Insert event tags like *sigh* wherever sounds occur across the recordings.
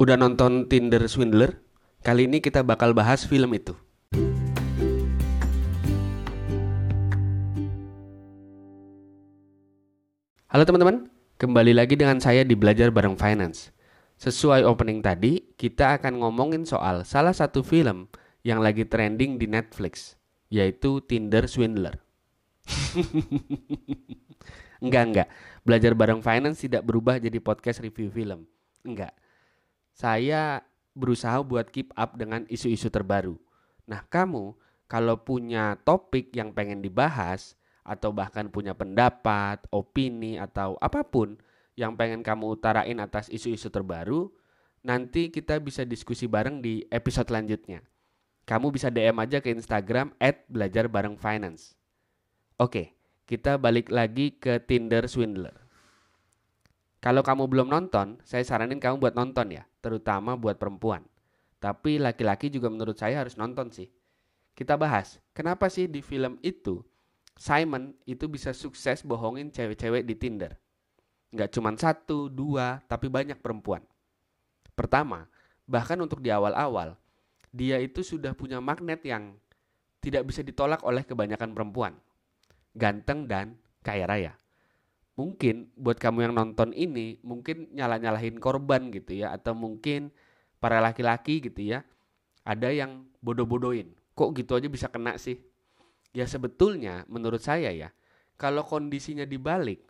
Udah nonton Tinder Swindler? Kali ini kita bakal bahas film itu. Halo teman-teman, kembali lagi dengan saya di Belajar Bareng Finance. Sesuai opening tadi, kita akan ngomongin soal salah satu film yang lagi trending di Netflix, yaitu Tinder Swindler. *laughs* enggak, enggak. Belajar Bareng Finance tidak berubah jadi podcast review film. Enggak. Saya berusaha buat keep up dengan isu-isu terbaru. Nah, kamu kalau punya topik yang pengen dibahas, atau bahkan punya pendapat, opini, atau apa pun yang pengen kamu utarain atas isu-isu terbaru, nanti kita bisa diskusi bareng di episode selanjutnya. Kamu bisa DM aja ke Instagram at belajar bareng finance. Oke, kita balik lagi ke Tinder Swindler. Kalau kamu belum nonton, saya saranin kamu buat nonton ya, terutama buat perempuan. Tapi laki-laki juga menurut saya harus nonton sih. Kita bahas, kenapa sih di film itu Simon itu bisa sukses bohongin cewek-cewek di Tinder. Nggak cuma satu, dua, tapi banyak perempuan. Pertama, bahkan untuk di awal-awal, dia itu sudah punya magnet yang tidak bisa ditolak oleh kebanyakan perempuan. Ganteng dan kaya raya. Mungkin buat kamu yang nonton ini, mungkin nyala-nyalahin korban gitu ya, atau mungkin para laki-laki gitu ya, ada yang bodoh-bodohin. Kok gitu aja bisa kena sih? Ya sebetulnya menurut saya ya, kalau kondisinya dibalik,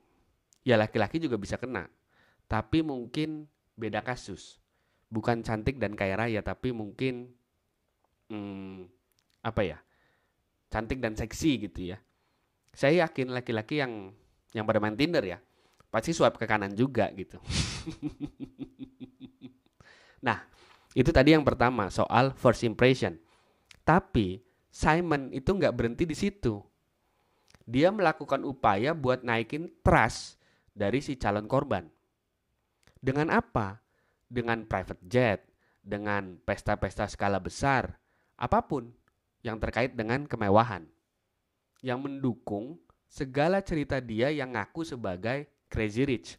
ya laki-laki juga bisa kena. Tapi mungkin beda kasus. Bukan cantik dan kaya raya, tapi mungkin hmm, apa ya? Cantik dan seksi gitu ya. Saya yakin laki-laki yang yang pada main Tinder ya, pasti swipe ke kanan juga gitu. *laughs* nah, itu tadi yang pertama soal first impression. Tapi Simon itu nggak berhenti di situ. Dia melakukan upaya buat naikin trust dari si calon korban. Dengan apa? Dengan private jet, dengan pesta-pesta skala besar, apa pun yang terkait dengan kemewahan. Yang mendukung segala cerita dia yang ngaku sebagai crazy rich.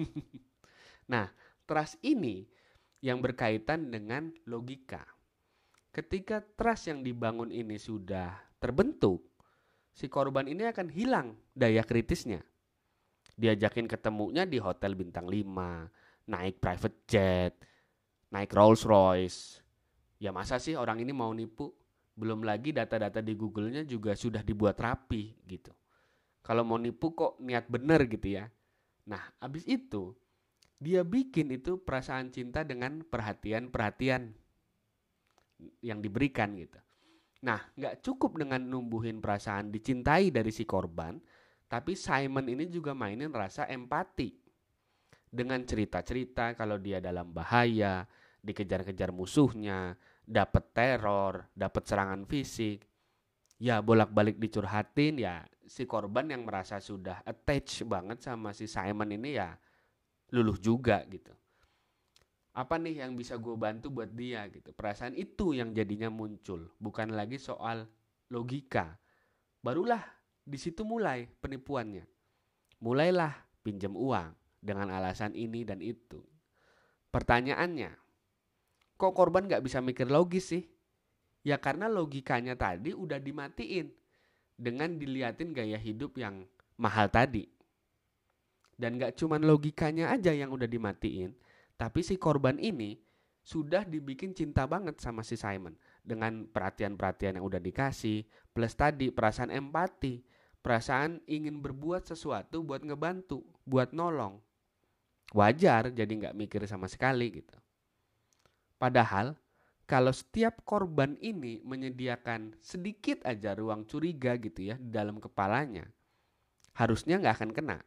*laughs* nah, trust ini yang berkaitan dengan logika. Ketika trust yang dibangun ini sudah terbentuk, si korban ini akan hilang daya kritisnya. Diajakin ketemunya di hotel bintang 5, naik private jet, naik Rolls Royce. Ya masa sih orang ini mau nipu? Belum lagi data-data di Google-nya juga sudah dibuat rapi gitu. Kalau mau nipu kok niat bener gitu ya. Nah, abis itu dia bikin itu perasaan cinta dengan perhatian-perhatian yang diberikan gitu. Nah, nggak cukup dengan numbuhin perasaan dicintai dari si korban, tapi Simon ini juga mainin rasa empati dengan cerita-cerita kalau dia dalam bahaya, dikejar-kejar musuhnya, dapat teror, dapat serangan fisik. Ya bolak-balik dicurhatin ya si korban yang merasa sudah attach banget sama si Simon ini ya luluh juga gitu. Apa nih yang bisa gue bantu buat dia gitu? Perasaan itu yang jadinya muncul bukan lagi soal logika. Barulah di situ mulai penipuannya. Mulailah pinjam uang dengan alasan ini dan itu. Pertanyaannya kok korban nggak bisa mikir logis sih? Ya karena logikanya tadi udah dimatiin dengan diliatin gaya hidup yang mahal tadi dan gak cuman logikanya aja yang udah dimatiin tapi si korban ini sudah dibikin cinta banget sama si Simon dengan perhatian-perhatian yang udah dikasih, plus tadi perasaan empati, perasaan ingin berbuat sesuatu buat ngebantu, buat nolong. Wajar jadi nggak mikir sama sekali gitu. Padahal kalau setiap korban ini menyediakan sedikit aja ruang curiga gitu ya di dalam kepalanya, harusnya nggak akan kena.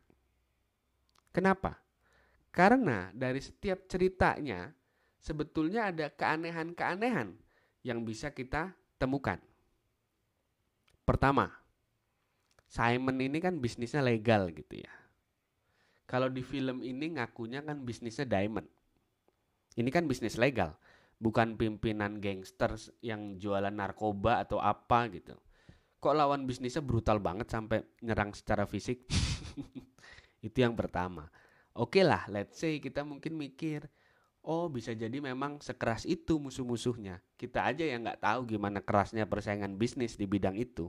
Kenapa? Karena dari setiap ceritanya sebetulnya ada keanehan-keanehan yang bisa kita temukan. Pertama, Simon ini kan bisnisnya legal gitu ya. Kalau di film ini ngakunya kan bisnisnya diamond. Ini kan bisnis legal, bukan pimpinan gangster yang jualan narkoba atau apa gitu. Kok lawan bisnisnya brutal banget sampai nyerang secara fisik? *laughs* Itu yang pertama. Oke okay lah, let's say kita mungkin mikir, Oh bisa jadi memang sekeras itu musuh-musuhnya. Kita aja yang nggak tahu gimana kerasnya persaingan bisnis di bidang itu.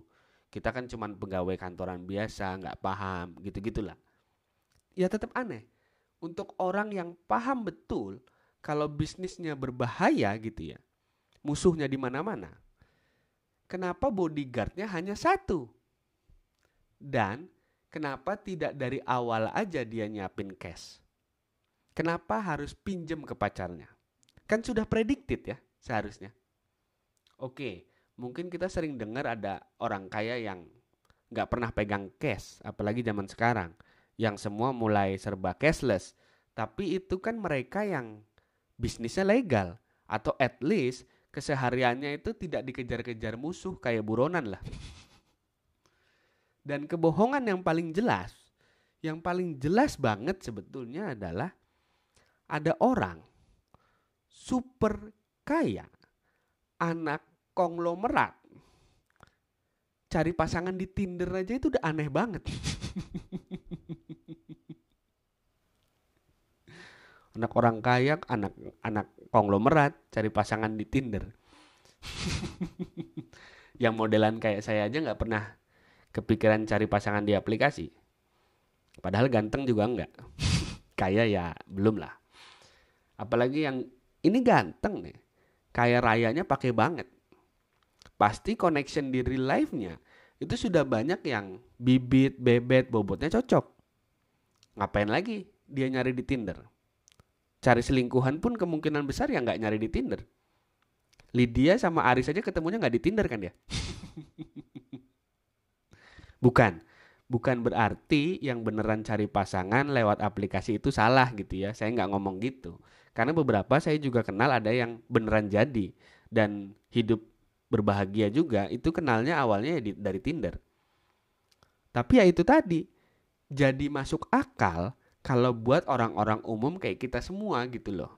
Kita kan cuma pegawai kantoran biasa, nggak paham, gitu-gitulah. Ya tetap aneh. Untuk orang yang paham betul kalau bisnisnya berbahaya gitu ya, musuhnya di mana-mana. Kenapa bodyguardnya hanya satu? Dan kenapa tidak dari awal aja dia nyiapin cash? Kenapa harus pinjem ke pacarnya? Kan sudah predicted ya seharusnya. Oke, mungkin kita sering dengar ada orang kaya yang nggak pernah pegang cash, apalagi zaman sekarang, yang semua mulai serba cashless. Tapi itu kan mereka yang bisnisnya legal, atau at least kesehariannya itu tidak dikejar-kejar musuh kayak buronan lah. Dan kebohongan yang paling jelas, yang paling jelas banget sebetulnya adalah ada orang super kaya, anak konglomerat, cari pasangan di Tinder aja itu udah aneh banget. *laughs* anak orang kaya, anak anak konglomerat cari pasangan di Tinder. *laughs* yang modelan kayak saya aja nggak pernah kepikiran cari pasangan di aplikasi. Padahal ganteng juga enggak. *laughs* Kaya ya belum lah. Apalagi yang ini ganteng nih. Kaya rayanya pakai banget. Pasti connection di real life-nya itu sudah banyak yang bibit, bebet, bobotnya cocok. Ngapain lagi dia nyari di Tinder? Cari selingkuhan pun kemungkinan besar ya nggak nyari di Tinder. Lydia sama Aris aja ketemunya nggak di Tinder kan ya? *laughs* Bukan. Bukan berarti yang beneran cari pasangan lewat aplikasi itu salah gitu ya. Saya nggak ngomong gitu. Karena beberapa saya juga kenal ada yang beneran jadi dan hidup berbahagia juga itu kenalnya awalnya ya dari Tinder. Tapi ya itu tadi jadi masuk akal kalau buat orang-orang umum kayak kita semua gitu loh.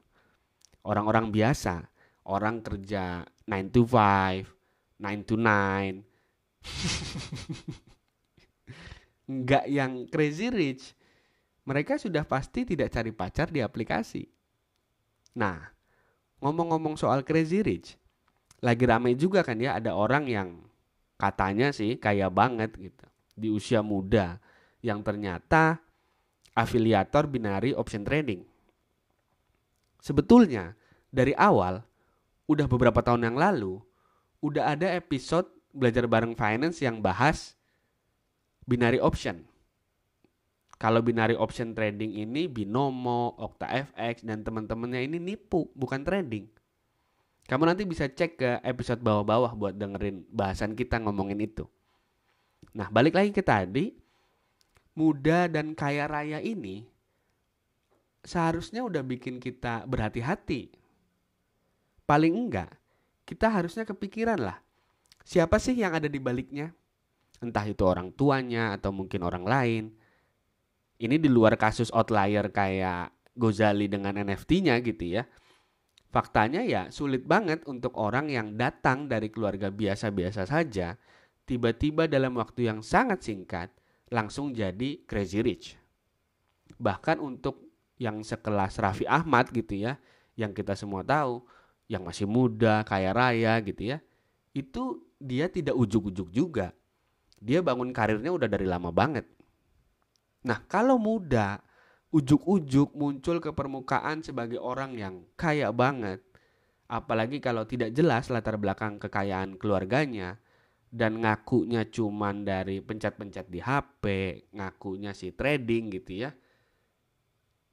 Orang-orang biasa, orang kerja 9 to 5, 9 to 9. *laughs* nggak yang crazy rich, mereka sudah pasti tidak cari pacar di aplikasi. Nah, ngomong-ngomong soal crazy rich, lagi rame juga kan ya ada orang yang katanya sih kaya banget gitu di usia muda yang ternyata afiliator binary option trading. Sebetulnya dari awal udah beberapa tahun yang lalu udah ada episode belajar bareng finance yang bahas binary option. Kalau binary option trading ini Binomo, OktaFX dan teman-temannya ini nipu, bukan trading. Kamu nanti bisa cek ke episode bawah-bawah buat dengerin bahasan kita ngomongin itu. Nah, balik lagi ke tadi, muda dan kaya raya ini seharusnya udah bikin kita berhati-hati. Paling enggak, kita harusnya kepikiran lah, siapa sih yang ada di baliknya? entah itu orang tuanya atau mungkin orang lain. Ini di luar kasus outlier kayak Gozali dengan NFT-nya gitu ya. Faktanya ya sulit banget untuk orang yang datang dari keluarga biasa-biasa saja tiba-tiba dalam waktu yang sangat singkat langsung jadi crazy rich. Bahkan untuk yang sekelas Raffi Ahmad gitu ya, yang kita semua tahu, yang masih muda, kaya raya gitu ya, itu dia tidak ujuk-ujuk juga dia bangun karirnya udah dari lama banget. Nah, kalau muda, ujuk-ujuk muncul ke permukaan sebagai orang yang kaya banget, apalagi kalau tidak jelas latar belakang kekayaan keluarganya, dan ngakunya cuman dari pencet-pencet di HP, ngakunya si trading gitu ya,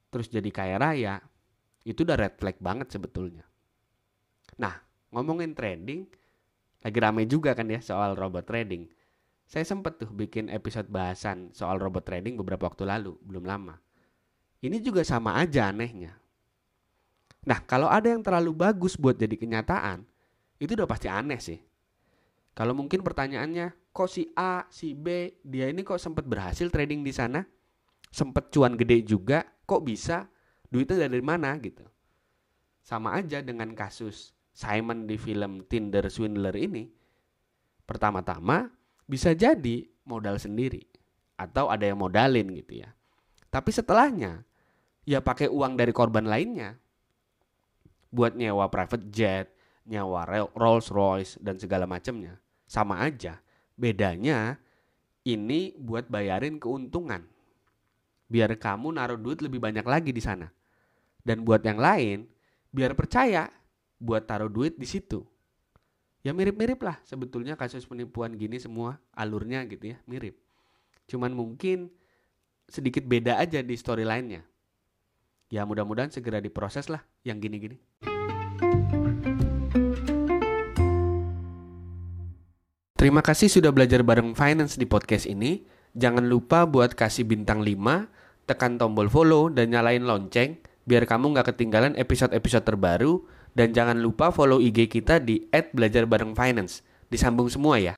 terus jadi kaya raya, itu udah red flag banget sebetulnya. Nah, ngomongin trading, lagi rame juga kan ya soal robot trading. Saya sempat tuh bikin episode bahasan soal robot trading beberapa waktu lalu, belum lama. Ini juga sama aja anehnya. Nah, kalau ada yang terlalu bagus buat jadi kenyataan, itu udah pasti aneh sih. Kalau mungkin pertanyaannya, kok si A, si B, dia ini kok sempat berhasil trading di sana? Sempat cuan gede juga, kok bisa? Duitnya dari mana gitu. Sama aja dengan kasus Simon di film Tinder Swindler ini. Pertama-tama, bisa jadi modal sendiri atau ada yang modalin gitu ya. Tapi setelahnya ya pakai uang dari korban lainnya. buat nyewa private jet, nyewa Rolls Royce dan segala macamnya. Sama aja. Bedanya ini buat bayarin keuntungan. Biar kamu naruh duit lebih banyak lagi di sana. Dan buat yang lain, biar percaya buat taruh duit di situ. Ya mirip-mirip lah sebetulnya kasus penipuan gini semua alurnya gitu ya, mirip. Cuman mungkin sedikit beda aja di story lainnya. Ya mudah-mudahan segera diproses lah yang gini-gini. Terima kasih sudah belajar bareng finance di podcast ini. Jangan lupa buat kasih bintang 5, tekan tombol follow dan nyalain lonceng biar kamu nggak ketinggalan episode-episode terbaru dan jangan lupa follow IG kita di @belajarbarengfinance. Disambung semua ya.